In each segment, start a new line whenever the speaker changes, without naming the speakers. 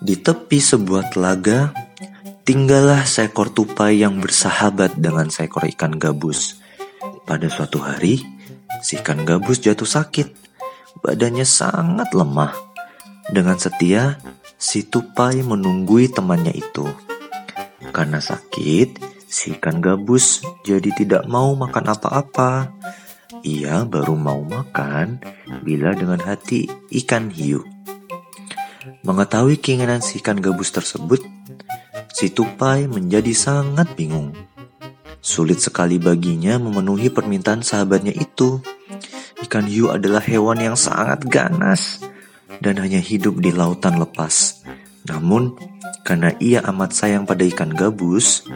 Di tepi sebuah telaga, tinggallah seekor tupai yang bersahabat dengan seekor ikan gabus. Pada suatu hari, si ikan gabus jatuh sakit. Badannya sangat lemah. Dengan setia, si tupai menunggui temannya itu. Karena sakit, si ikan gabus jadi tidak mau makan apa-apa. Ia baru mau makan bila dengan hati ikan hiu. Mengetahui keinginan si ikan gabus tersebut, si tupai menjadi sangat bingung. Sulit sekali baginya memenuhi permintaan sahabatnya itu. Ikan hiu adalah hewan yang sangat ganas dan hanya hidup di lautan lepas. Namun, karena ia amat sayang pada ikan gabus,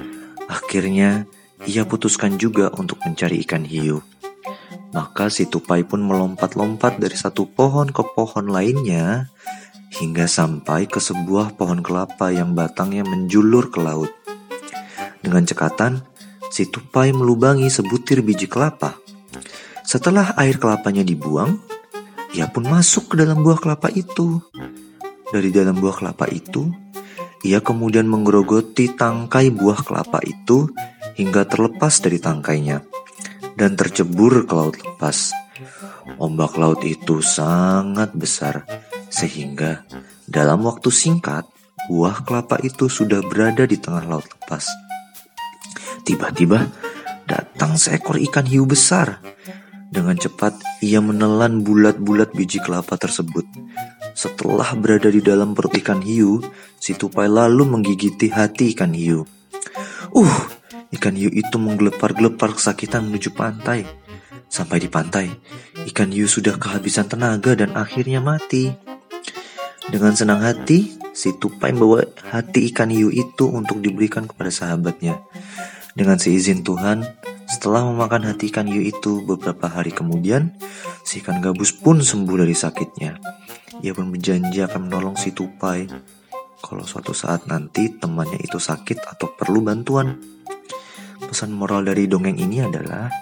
akhirnya ia putuskan juga untuk mencari ikan hiu. Maka si tupai pun melompat-lompat dari satu pohon ke pohon lainnya hingga sampai ke sebuah pohon kelapa yang batangnya menjulur ke laut. Dengan cekatan, si tupai melubangi sebutir biji kelapa. Setelah air kelapanya dibuang, ia pun masuk ke dalam buah kelapa itu. Dari dalam buah kelapa itu, ia kemudian menggerogoti tangkai buah kelapa itu hingga terlepas dari tangkainya dan tercebur ke laut lepas. Ombak laut itu sangat besar, sehingga dalam waktu singkat buah kelapa itu sudah berada di tengah laut lepas. Tiba-tiba datang seekor ikan hiu besar. Dengan cepat ia menelan bulat-bulat biji kelapa tersebut. Setelah berada di dalam perut ikan hiu, si tupai lalu menggigiti hati ikan hiu. Uh, Ikan hiu itu menggelepar-gelepar kesakitan menuju pantai. Sampai di pantai, ikan hiu sudah kehabisan tenaga dan akhirnya mati. Dengan senang hati, si tupai membawa hati ikan hiu itu untuk diberikan kepada sahabatnya. Dengan seizin Tuhan, setelah memakan hati ikan hiu itu beberapa hari kemudian, si ikan gabus pun sembuh dari sakitnya. Ia pun berjanji akan menolong si tupai kalau suatu saat nanti temannya itu sakit atau perlu bantuan. Pesan moral dari dongeng ini adalah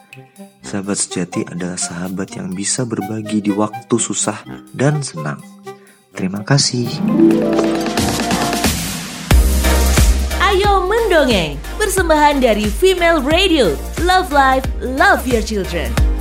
sahabat sejati adalah sahabat yang bisa berbagi di waktu susah dan senang. Terima kasih.
Ayo mendongeng, persembahan dari Female Radio. Love Life, Love Your Children.